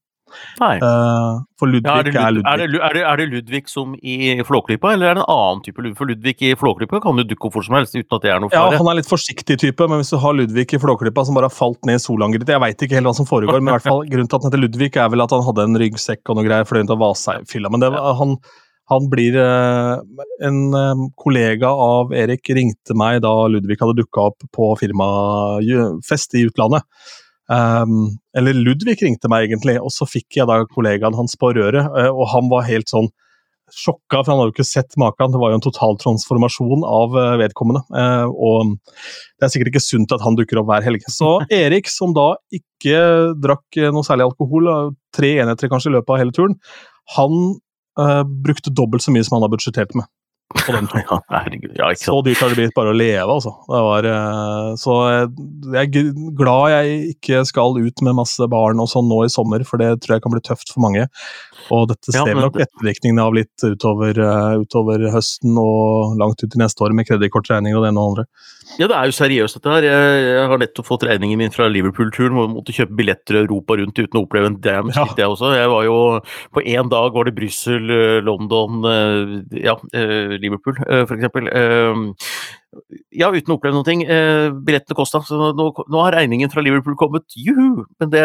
Nei. Uh, for Ludvig Ja, er, det er Ludvig. er, det, er, det, er det Ludvig som i Flåklypa, eller er det en annen type Ludvig? For Ludvig i Flåklypa kan jo dukke opp hvor som helst uten at det er noe Ja, han er litt forsiktig type, men hvis du har Ludvig i Flåklypa som bare har falt ned i solangeret Jeg veit ikke helt hva som foregår, men i hvert fall grunnen til at han heter Ludvig, er vel at han hadde en ryggsekk og noe greier, fløy rundt og vasa i fylla. Men det, var- han, han blir eh, En eh, kollega av Erik ringte meg da Ludvig hadde dukka opp på firmafest i utlandet. Um, eller Ludvig ringte meg egentlig, og så fikk jeg da kollegaen hans på røret, eh, og han var helt sånn sjokka, for han hadde jo ikke sett maken. Det var jo en total transformasjon av vedkommende. Og det er sikkert ikke sunt at han dukker opp hver helg. Så Erik, som da ikke drakk noe særlig alkohol, tre enheter kanskje i løpet av hele turen, han brukte dobbelt så mye som han har budsjettert med. På den turen. Ja. Ja, Så dyrt har det blitt bare å leve, altså. Det var, eh, så jeg jeg er glad jeg ikke skal ut med masse barn og sånn nå i sommer, for det tror jeg kan bli tøft for mange. Og dette ser vi ja, nok ettervirkningene av litt utover, eh, utover høsten og langt ut i neste år med kredittkortregninger og det ene og andre. Ja, det er jo seriøst dette her. Jeg, jeg har nettopp fått regningen min fra Liverpool-turen, hvor jeg måtte kjøpe billetter i Europa rundt uten å oppleve en damn Ja. shit, jeg også. Jeg var jo På én dag var det Brussel, eh, London, ja, Liverpool, eh, for eksempel. Eh, Ja, uten å oppleve noen ting. Eh, Billettene kosta, så nå, nå har regningen fra Liverpool kommet. Juhu! Men det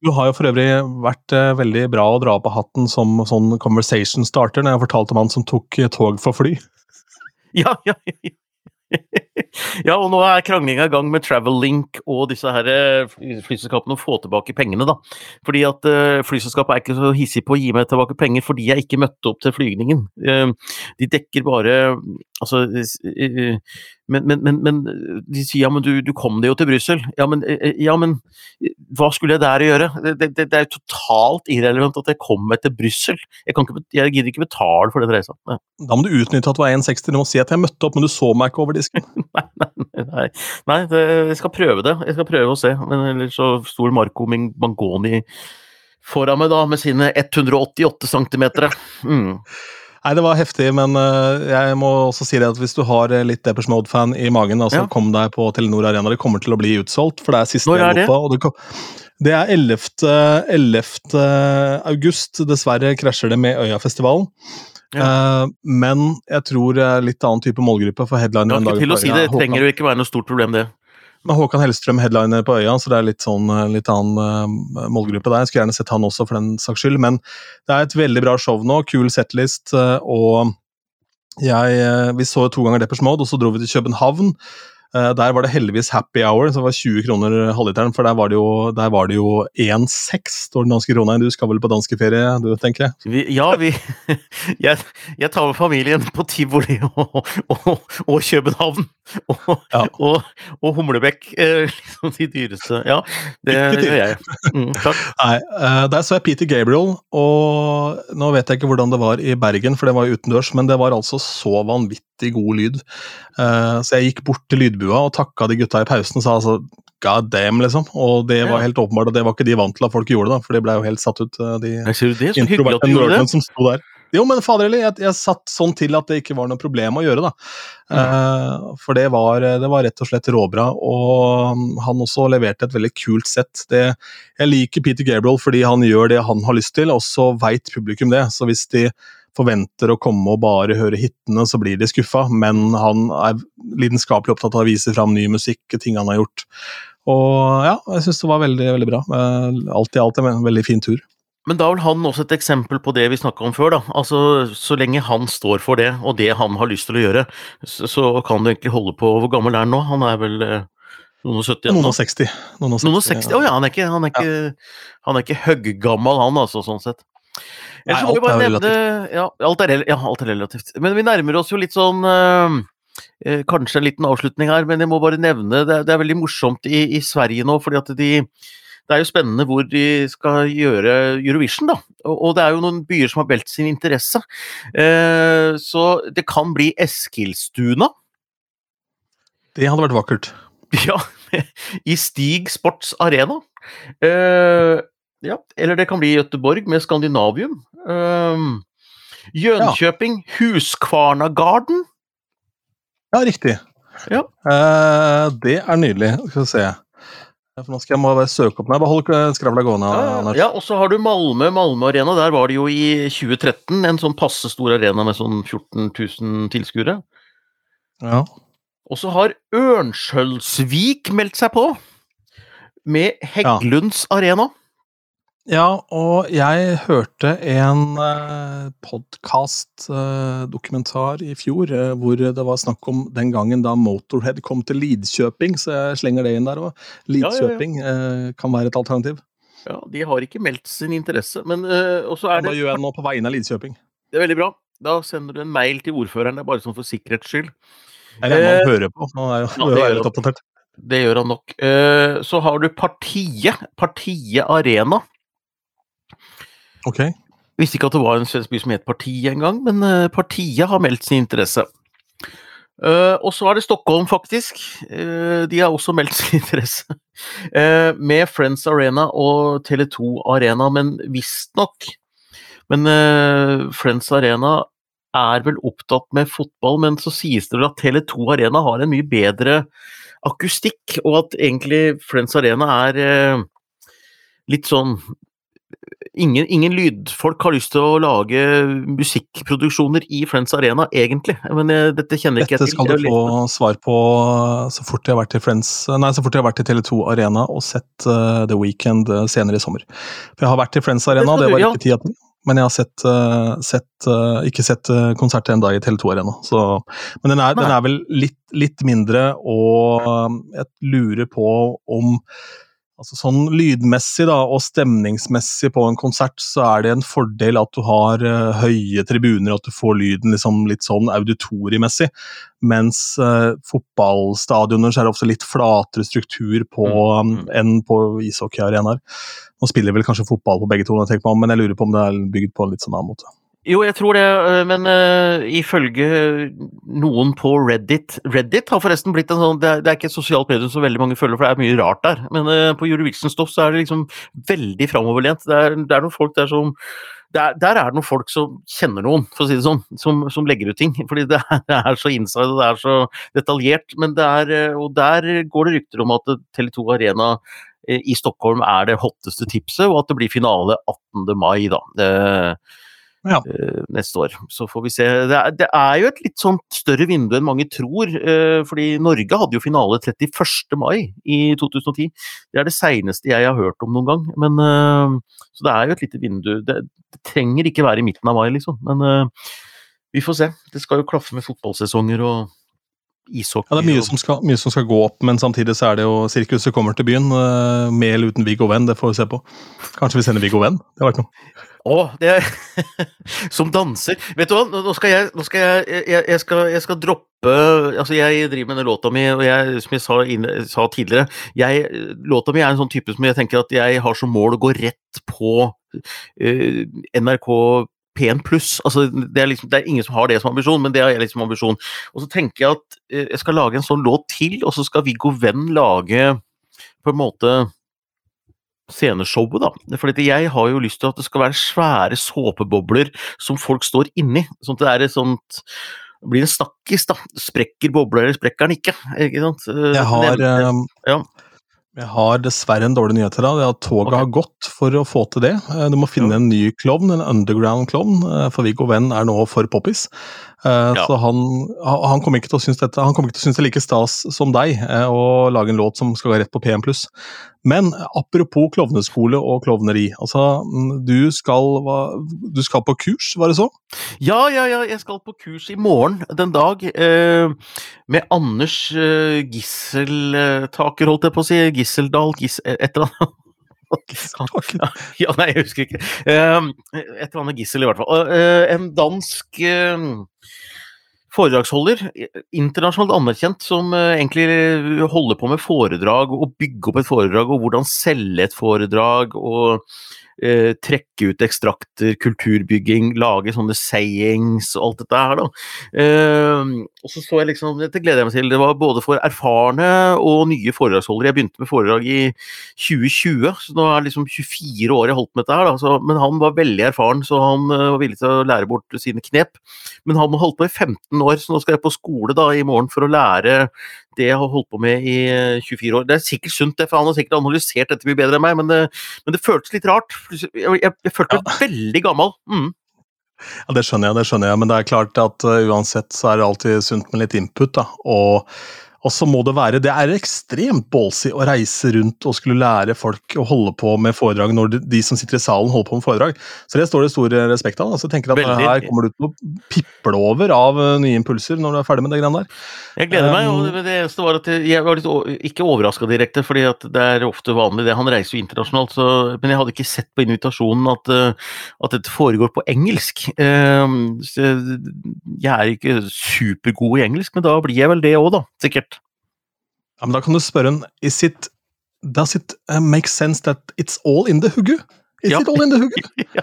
Du har jo for øvrig vært eh, veldig bra å dra på hatten som sånn conversation starter, når jeg fortalte om han som tok eh, tog for fly. Ja, ja, ja. Ja, og nå er kranglinga i gang med Travellink og disse her eh, flyselskapene å få tilbake pengene, da. Fordi at uh, flyselskapet er ikke så hissig på å gi meg tilbake penger fordi jeg ikke møtte opp til flygningen. Uh, de dekker bare Altså eh, men, men, men, men de sier ja, men du, du kom deg jo til Brussel. Ja, men, eh, ja, men eh, hva skulle jeg der gjøre? Det, det, det er jo totalt irrelevant at jeg kom meg til Brussel. Jeg, ikke, jeg gidder ikke betale for den reisa. Da må du utnytte at du er 1,60. Du må si at jeg møtte opp, men du så meg ikke over disken. Nei, nei, nei, nei det, jeg skal prøve det. Jeg skal prøve å se. Men ellers så stor Marco Mangoni foran meg da, med sine 188 cm. Mm. Nei, det var heftig, men øh, jeg må også si det at hvis du har øh, litt Deppers Mode-fan i magen, da, så Ja. kom deg på Telenor Arena. Det kommer til å bli utsolgt, for det er siste Når er det? Europa. Og det, er 11. 11. august. Dessverre krasjer det med Øyafestivalen. Eh, men jeg tror litt annen type målgruppe for headliner. ikke til å si det trenger jo ikke være noe stort problem, det. Med Håkan Hellstrøm headliner på Øya, så det er litt sånn eh, litt annen uh, målgruppe der. Jeg skulle gjerne sett han også, for den saks skyld. Men det er et veldig bra show nå. Kul setlist. uh, Og jeg, vi så to ganger Deppers Mode, og så dro vi til København. Eh, Der var det heldigvis happy hour, det var 20 kroner halvliteren. For der var det jo, der var det jo 1,6 står den danske krona. Du skal vel på danskeferie, du, tenker jeg? Vi, ja, vi jeg, jeg tar med familien på tivoli og, og, og København. Og, Ja. og, Humlebekk, eh, liksom de dyreste. Ja, det gjør jeg. Mm. Nei, eh, Der så jeg Peter Gabriel, og nå vet jeg ikke hvordan det var i Bergen, for det var utendørs, men det var altså så vanvittig god lyd. Eh, Så jeg gikk bort til lydbua og takka de gutta i pausen og sa altså god damn, liksom. Og det var helt åpenbart, og det var ikke de vant til at folk gjorde, da, for de ble jo helt satt ut, eh, de introverte nerdene som sto der. Jo, men fader heller, jeg, jeg satt sånn til at det ikke var noe problem å gjøre, da. Eh, for det var, det var rett og slett råbra, og um, han også leverte et veldig kult sett. Det, jeg liker Peter Gabriel fordi han gjør det han har lyst til, og så veit publikum det. Så hvis de forventer å komme og bare høre hitene, så blir de skuffa, men han er lidenskapelig opptatt av å vise fram ny musikk, ting han har gjort. Og ja, jeg syns det var veldig, veldig bra. Eh, Alt i alt en veldig fin tur. Men da er vel han også et eksempel på det vi snakka om før, da. Altså, så lenge han står for det, og det han har lyst til å gjøre, så, kan du egentlig holde på Hvor gammel er han nå? Han er vel eh, noen og 70? Noen og 60. Noen og Noen og 60, 60? Å ja, han er ikke, han er ikke, han er ikke høggammal, han altså, sånn sett. Nei, alt bare er nevne ja alt, er, ja, alt er relativt. Men vi nærmer oss jo litt sånn eh, eh, Kanskje en liten avslutning her, men jeg må bare nevne Det, det er veldig morsomt i, i Sverige nå, fordi at de det er jo spennende hvor de skal gjøre Eurovision, da. Og, og det er jo noen byer som har meldt sin interesse. Eh, så det kan bli Eskilstuna. Det hadde vært vakkert. Ja, i Stig Sports Arena. Eh, ja, eller det kan bli Göteborg med Skandinavium. Um, Jönköping, ja. Huskvarnagarden. Ja, riktig. Ja. Uh, det er nydelig. Skal vi se. For nå skal jeg må bare søke opp Nei, bare hold skravla gående, Anders. Ja, og så har du Malmö, Malmö Arena. Der var det jo i 2013 en sånn passe stor arena med sånn 14 000 tilskuere. Ja. Og så har Ørnskjølsvik meldt seg på. Med Heggelunds Arena. Ja, og jeg hørte en uh, podkast-dokumentar i fjor eh, hvor det var snakk om den gangen da Motorhead kom til Lidkjøping, så jeg slenger det inn der òg. ja, ja. Lidkjøping eh, kan være et alternativ. Ja, De har ikke meldt sin interesse, men uh, også er Da Hva gjør jeg det nå på vegne av Lidkjøping. Det er veldig bra. Da sender du en mail til ordføreren, det er bare sånn for sikkerhets skyld. Jeg regner med Eh, han hører på. Han er jo ja, det gjør. Det gjør han nok. Uh, Så har du Partiet. Partiet Arena. Ok. Visste ikke at det var en svensk by som het Parti engang, men uh, partiet har meldt sin interesse. Uh, og så er det Stockholm, faktisk. Uh, de har også meldt sin interesse. Uh, med Friends Arena og Tele2 Arena, men visstnok Men Friends Arena er vel opptatt med fotball, men så sies det vel at Tele2 Arena har en mye bedre akustikk, og at egentlig Friends Arena er litt sånn Ingen, ingen, lydfolk har lyst til å lage musikkproduksjoner i Friends Arena, egentlig. Men jeg, dette kjenner ikke jeg til. Dette skal du få svar på så fort jeg har vært i Friends, nei, så fort jeg har vært i Tele2 Arena og sett uh, The Weekend senere i sommer. For jeg har vært i Friends Arena, det, det var ikke tida til. Men jeg har sett, sett ikke sett konsert ennå i Tele2 Arena. Så, men den er, den er vel litt, litt mindre, og jeg lurer på om Altså sånn Lydmessig da, og stemningsmessig på en konsert så er det en fordel at du har uh, høye tribuner, at du får lyden liksom litt sånn auditoriemessig. Mens uh, fotballstadioner så er det ofte litt flatere struktur på um, enn på ishockeyarenaer. Nå spiller vel kanskje fotball på begge to, men jeg lurer på om det er bygd på en litt sånn annen måte. Jo, jeg tror det, øh, men uh, ifølge noen på Reddit Reddit har forresten blitt en sånn Det er, det er ikke et sosialt medium som veldig mange følger, for det er mye rart der. Men uh, på Eurovision-stoff så er det liksom veldig framoverlent. Det, det, er noen folk der som der, der, er det noen folk som kjenner noen, for å si det sånn, som, som legger ut ting. Fordi det er, så inside og det er så detaljert. Men det er, og der går det rykter om at Tele2 Arena i Stockholm er det hotteste tipset, og at det blir finale 18. mai. da. Det, ja. uh, neste år. Så får vi se. Det er, det er, jo et litt sånn større vindu enn mange tror. Uh, fordi Norge hadde jo finale 31. mai i 2010. Det er det seineste jeg har hørt om noen gang. Men, uh, så det er jo et lite vindu. Det, det, trenger ikke være i midten av mai, liksom. Men vi får se. Det skal jo klaffe med fotballsesonger og ishockey. Ja, det er mye som, skal, mye som, skal, gå opp, men samtidig så er det jo sirkuset kommer til byen. Med eller uten Viggo Venn, det får vi se på. Kanskje vi sender Viggo Venn? Det har vært noe. Å, det er Som danser. Vet du hva, nå skal jeg, nå skal jeg, jeg, jeg, skal, jeg skal droppe Altså, jeg driver med denne låta mi, og jeg, som jeg sa, inn, sa tidligere jeg, Låta mi er en sånn type som jeg tenker at jeg har som mål å gå rett på uh, NRK P1 pluss. Altså, det, liksom, det er ingen som har det som ambisjon, men det har jeg liksom ambisjon. Og så tenker jeg at uh, jeg skal lage en sånn låt til, og så skal Viggo Venn lage på en måte sceneshowet, da. For jeg har jo lyst til at det skal være svære såpebobler som folk står inni. Sånn at det er et sånt blir en snakkis, da. Sprekker bobler, eller sprekker den ikke? ikke sant? Jeg har, ja. Jeg har dessverre en dårlig nyhet til deg. at Toget okay. har gått for å få til det. Eh, du må finne en ny klovn, en underground klovn, eh, for Viggo Venn er nå for poppis. Eh, ja. Så han, han, kommer ikke til å synes dette, han kommer ikke til å synes det er like stas som deg å lage en låt som skal gå rett på PM+. Men apropos klovneskole og klovneri. altså mm, du skal, du skal, på kurs, var det så? Ja, ja, ja, jeg skal på kurs i morgen den dag. Eh, med Anders eh, Gisseltaker, holdt jeg på å si. Gisseldal, Gis, et eller annet. ja, nei, jeg husker ikke. Uh, et eller annet gissel, i hvert fall. En dansk foredragsholder, internasjonalt anerkjent, som uh, egentlig holder på med foredrag og bygge opp et foredrag, og hvordan selge et foredrag. og eh, trekke ut ekstrakter, kulturbygging, lage sånne sayings og alt dette her, da. Eh, og så så jeg liksom Dette gleder jeg meg til. Det var både for erfarne og nye foredragsholdere. Jeg begynte med foredrag i 2020, så nå er det liksom 24 år jeg holdt med dette her. Da. Så, men han var veldig erfaren, så han uh, var villig til å lære bort sine knep. Men han har holdt på i 15 år, så nå skal jeg på skole da i morgen for å lære det jeg har holdt på med i 24 eh, år. Det er sikkert sunt, det, for han har sikkert analysert dette mye bedre enn meg, men det, men det føltes litt rart. Jeg, jeg, jeg følte meg ja. veldig gammel. Mm. Ja, Det skjønner jeg, det skjønner jeg, men det er klart at uh, uansett så er det alltid sunt med litt input. da, og og så må det være Det er ekstremt ballsy å reise rundt og skulle lære folk å holde på med foredrag når de, de, som sitter i salen holder på med foredrag. Så det står det stor respekt av. Altså, jeg tenker at Veldig. Her kommer du til å piple over av uh, nye impulser når du er ferdig med det greiene der. Jeg gleder meg, og um, det eneste var at jeg var litt ikke overraska direkte, fordi at det er ofte vanlig det. Han reiser jo internasjonalt, så, men jeg hadde ikke sett på invitasjonen at, uh, at dette foregår på engelsk. Jeg er ikke supergod i engelsk, men da blir jeg vel det òg, da. Sikkert. Ja, men Da kan du spørre en Is it, Does it uh, make sense that it's all in the huggu? Is Ja. it all in the hugge?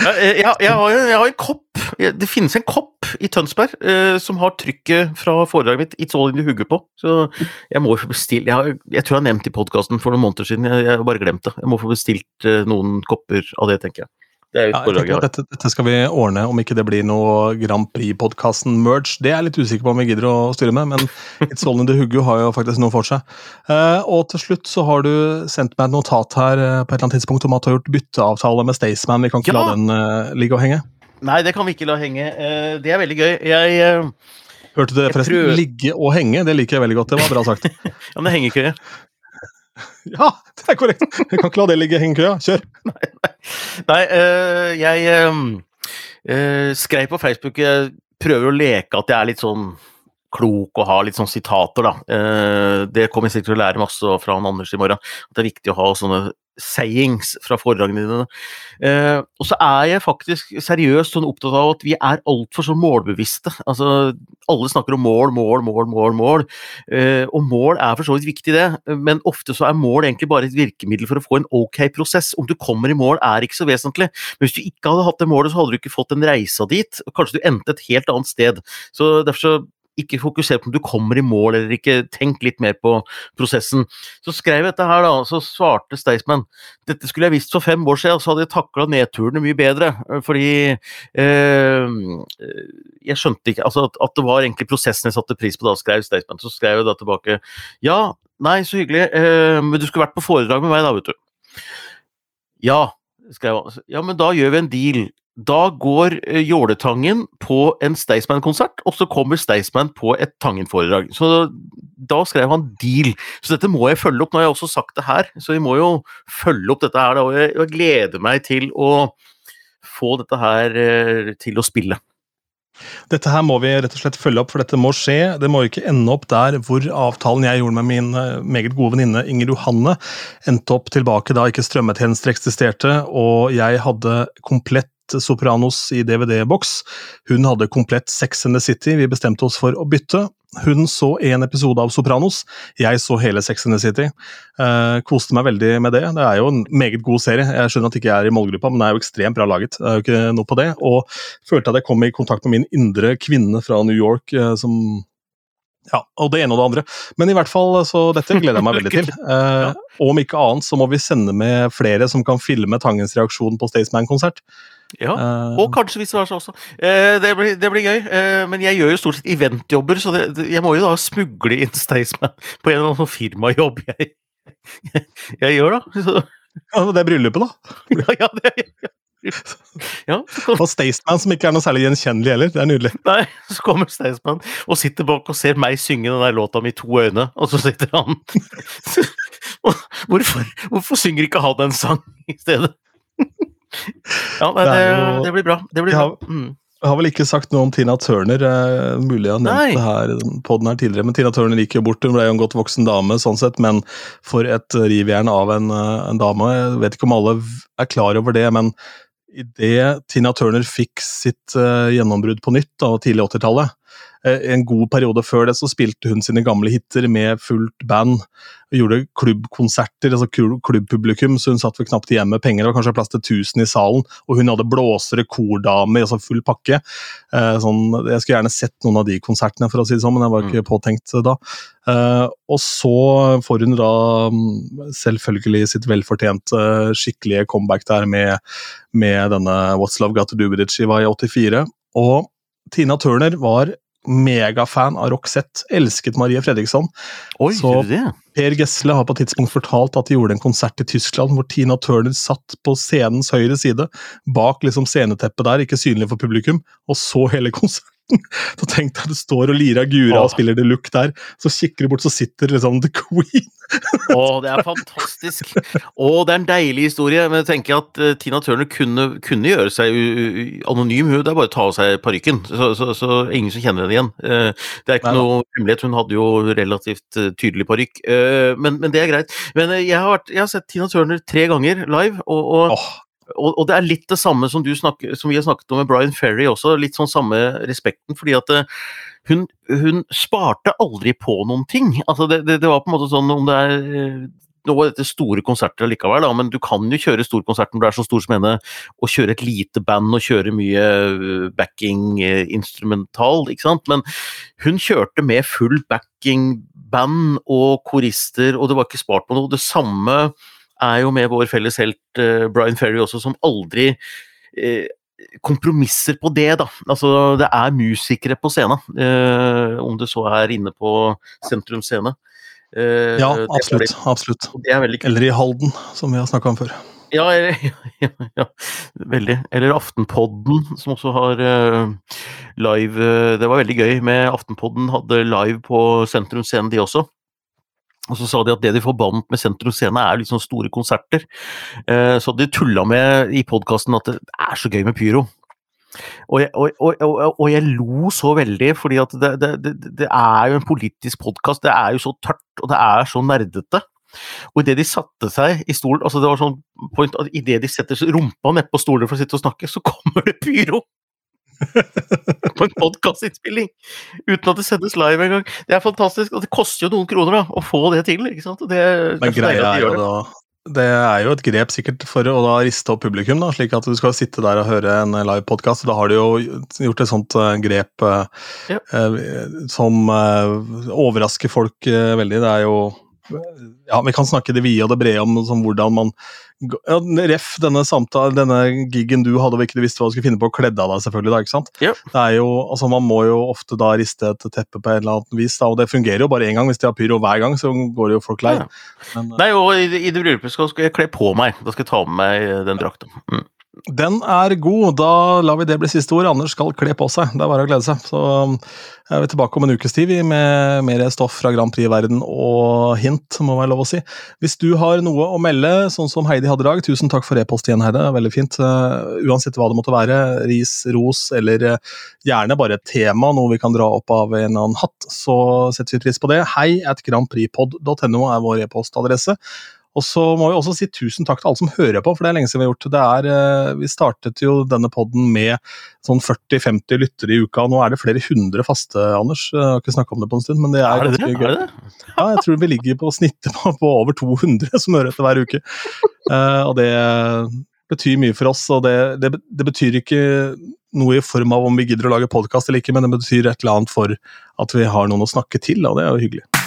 Ja, eh, jeg, jeg, har, jeg har en kopp. Det finnes en kopp i Tønsberg eh, som har trykket fra foredraget mitt 'It's all in the hugge' på. Så jeg må få bestilt Jeg, jeg tror jeg har nevnt i podkasten for noen måneder siden, jeg har bare glemt det. Jeg må få bestilt eh, noen kopper av det, tenker jeg. Det er jo Ja, et jeg at dette, dette skal vi ordne, om ikke det blir noe Grand Prix-podkasten-merge. Det er jeg litt usikker på om vi gidder å styre med, men It's All in the Huggo har jo faktisk noe for seg. Uh, og til slutt så har du sendt meg et notat her uh, på et eller annet tidspunkt om at du har gjort bytteavtale med Staysman. Vi kan ikke Ja. la den uh, ligge og henge. Nei, det kan vi ikke la henge. Eh, det er veldig gøy. Jeg Hørte du det, forresten? prøver- Ligge og henge, det liker jeg veldig godt. Det var bra sagt. Ja, men det henger ikke. Ja, det er korrekt! Vi kan ikke la det ligge i hengekøya. Kjør! Nei, eh, jeg eh, eh, skrev på Facebook Jeg prøver å leke at jeg er litt sånn klok og har litt sånn sitater, da. Eh, det kommer jeg sikkert til å lære masse fra han Anders i morgen. At det er viktig å ha sånne sayings fra foredragene dine. Eh, og så er jeg faktisk seriøst sånn opptatt av at vi er altfor så målbevisste. Altså, alle snakker om mål, mål, mål, mål, mål. Eh, og mål er for så vidt viktig, det, men ofte så er mål egentlig bare et virkemiddel for å få en ok prosess. Om du kommer i mål er ikke så vesentlig, men hvis du ikke hadde hatt det målet, så hadde du ikke fått den reisa dit. og Kanskje du endte et helt annet sted. Så derfor så ikke fokuser på om du kommer i mål eller ikke, tenk litt mer på prosessen. Så skrev jeg dette her, da, så svarte Staysman dette skulle jeg visst for fem år siden, så hadde jeg takla nedturene mye bedre. eh, Fordi eh, jeg skjønte ikke altså at, at det var egentlig prosessen jeg satte pris på da, skrev Staysman. Så skrev jeg da tilbake ja, nei, så hyggelig, eh, men du skulle vært på foredrag med meg da, vet du. Ja, skrev han. Ja, men da gjør vi en deal. Da går eh, Jåletangen på en Staysman-konsert, og så kommer Staysman på et Tangen-foredrag. Så da skrev han deal. Så dette må jeg følge opp. Nå har jeg også sagt det her, så vi må jo følge opp dette her. Og jeg gleder meg til å få dette her eh, til å spille. Dette her må vi rett og slett følge opp, for dette må skje. Det må jo ikke ende opp der hvor avtalen jeg gjorde med min eh, meget gode venninne Inger Johanne, endte opp tilbake da ikke strømmetjenester eksisterte, og jeg hadde komplett Sopranos i DVD-boks. Hun hadde komplett Sex and the City. Vi bestemte oss for å bytte. Hun så en episode av Sopranos, jeg så hele Sex and the City. Eh, koste meg veldig med det. Det er jo en meget god serie. Jeg skjønner at jeg ikke er i målgruppa, men det er jo ekstremt bra laget. Det er jo ikke noe på det. Og følte at jeg kom i kontakt med min indre kvinne fra New York, eh, som ja, og det ene og det andre. Men i hvert fall, så dette gleder jeg meg veldig til. Eh, om ikke annet så må vi sende med flere som kan filme Tangens reaksjon på Staysman-konsert. Ja. Eh, Og kanskje vice versa også. Eh, det, blir, det blir gøy. Eh, men jeg gjør jo stort sett eventjobber, så det, jeg må jo da smugle inn Staysman på en eller annen sånn firmajobb jeg, jeg, jeg gjør, da. Så, ja, det er bryllupet, da. ja, ja, det, ja. ja, Og Staysman, som ikke er noe særlig gjenkjennelig heller. Det er nydelig. Nei, så kommer Staysman og sitter bak og ser meg synge den der låta med to øyne, og så sitter han hvorfor, hvorfor synger ikke han en sang i stedet? Ja, nei, Det det, jo- det blir bra. Det blir bra. Mm. Jeg har vel ikke sagt noe om Tina Turner. Eh, mulig jeg har nevnt Nei. det her på den her tidligere, men Tina Turner gikk jo bort. Hun ble jo en godt voksen dame, sånn sett, men for et rivjern av en, eh, en dame. Jeg vet ikke om alle er klar over det, men idet Tina Turner fikk sitt eh, gjennombrudd på nytt, da, tidlig 80-tallet eh, En god periode før det så spilte hun sine gamle hiter med fullt band. Gjorde klubbkonserter, altså klubbpublikum, så hun satt vel knapt igjen med penger. Det var kanskje plass til 1000 i salen, og hun hadde blåsere, kordame, altså full pakke. Eh, sånn, jeg skulle gjerne sett noen av de konsertene, for å si det sånn, men jeg var ikke påtenkt da. Eh, og så får hun da mm, selvfølgelig sitt velfortjente skikkelige comeback der med, med denne What's Love Got To Do With It-skiva i 84. Og Tina Turner var megafan av Roxette, elsket Marie Fredriksson. Oi, Så- det? Per Gessle har på et tidspunkt fortalt at de gjorde en konsert i Tyskland hvor Tina Turner satt på scenens høyre side, bak liksom sceneteppet der, ikke synlig for publikum, og så hele konserten. Så tenk deg du står og lirer Gura og spiller The Look der, så kikker du bort, så sitter liksom The Queen. Å, det er fantastisk. Å, det er en deilig historie. Men jeg tenker at uh, Tina Turner kunne, kunne gjøre seg anonym. Hun, det er bare å ta av seg parykken, så, så, så ingen som kjenner henne igjen. Uh, det er ikke Nei, noe hemmelighet. Hun hadde jo relativt uh, tydelig parykk. Men, men det er greit. Men jeg har, vært, jeg har sett Tina Turner tre ganger live, og, og Åh, og, og det er litt det samme som, snakker, som vi har snakket om med Brian Ferry også, litt sånn samme respekten, fordi at eh, hun, hun sparte aldri på noen ting. Altså det, det, det var på en måte sånn om det er eh, nå var dette store konserter likevel, da, men du kan jo kjøre storkonsert når du er så stor som henne, og kjøre et lite band og kjøre mye øh, backing-instrumental, ikke sant. Men hun kjørte med full backing-band og korister, og det var ikke spart på noe. Det samme er jo med vår felles helt uh, Brian Ferry også, som aldri uh, kompromisser på det, da. Altså, det er musikere på scenen. Uh, om det så er inne på Sentrum Scene. ja, absolutt. absolutt. Eller i Halden, som vi har snakka om før. Ja, ja, ja, ja, veldig. Eller Aftenpodden, som også har live Det var veldig gøy med Aftenpodden, hadde live på Sentrum Scene, de også. Og så sa de at det de forbandt med Sentrum Scene, er sånn store konserter. Eh, så de tulla med i podkasten at det er så gøy med pyro. Og jeg, og, og, og jeg, lo så veldig, fordi at det, det, det er jo en politisk podkast. Det er jo så tørt, og det er så nerdete. Og idet de satte seg i stolen altså det var sånn point at Idet de setter rumpa nedpå stolen for å sitte og snakke, så kommer det pyro! På en podkastinnspilling! Uten at det sendes live engang. Det er fantastisk. Og det koster jo noen kroner da, å få det til. ikke sant? Det, Men greia er jo da det er jo et grep sikkert for å da riste opp publikum, da, slik at du skal sitte der og høre en live podkast. Da har du jo gjort et sånt uh, grep uh, ja. eh, som overrasker folk veldig. Det er jo ja, Vi kan snakke det vide og det brede om sånn, hvordan man ja, Ref, denne samtalen, denne gigen du hadde og ikke du visste hva du skulle finne på, kledde av deg selvfølgelig. da, ikke sant? Ja. Det er jo, altså Man må jo ofte da riste et teppe på et eller annet vis, da, og det fungerer jo bare én gang. Hvis de har pyro hver gang, så går det jo folk lei. Ja. Men, Nei, og i, i det bryllupet skal jeg kle på meg. Da skal jeg ta med meg den drakta. Mm. Den er god. Da lar vi det bli siste ord. Anders skal kle på seg. Det er bare å glede seg. Så um, er vi tilbake om en ukes tid med mer stoff fra Grand Prix-verden og hint, må være lov å si. Hvis du har noe å melde, sånn som Heidi hadde i dag, tusen takk for e-post igjen, Heide. Veldig fint. Uh, uansett hva det måtte være, ris, ros eller uh, gjerne bare et tema, noe vi kan dra opp av en eller annen hatt, så setter vi pris på det. Hei at grandprixpod.no er vår e-postadresse. Og så må vi også si tusen takk til alle som hører på, for det er lenge siden vi har gjort det. Er, eh, vi startet jo denne poden med sånn 40-50 lyttere i uka, og nå er det flere hundre faste, Anders. Jeg har ikke snakka om det på en stund, men det er, er det ganske gøy. Er det? Ja, jeg tror vi ligger på snittet på, på over 200 som hører etter hver uke. Uh, og det betyr mye for oss, og det, det, det, betyr ikke noe i form av om vi gidder å lage podkast eller ikke, men det betyr et eller annet for at vi har noen å snakke til, og det er jo hyggelig.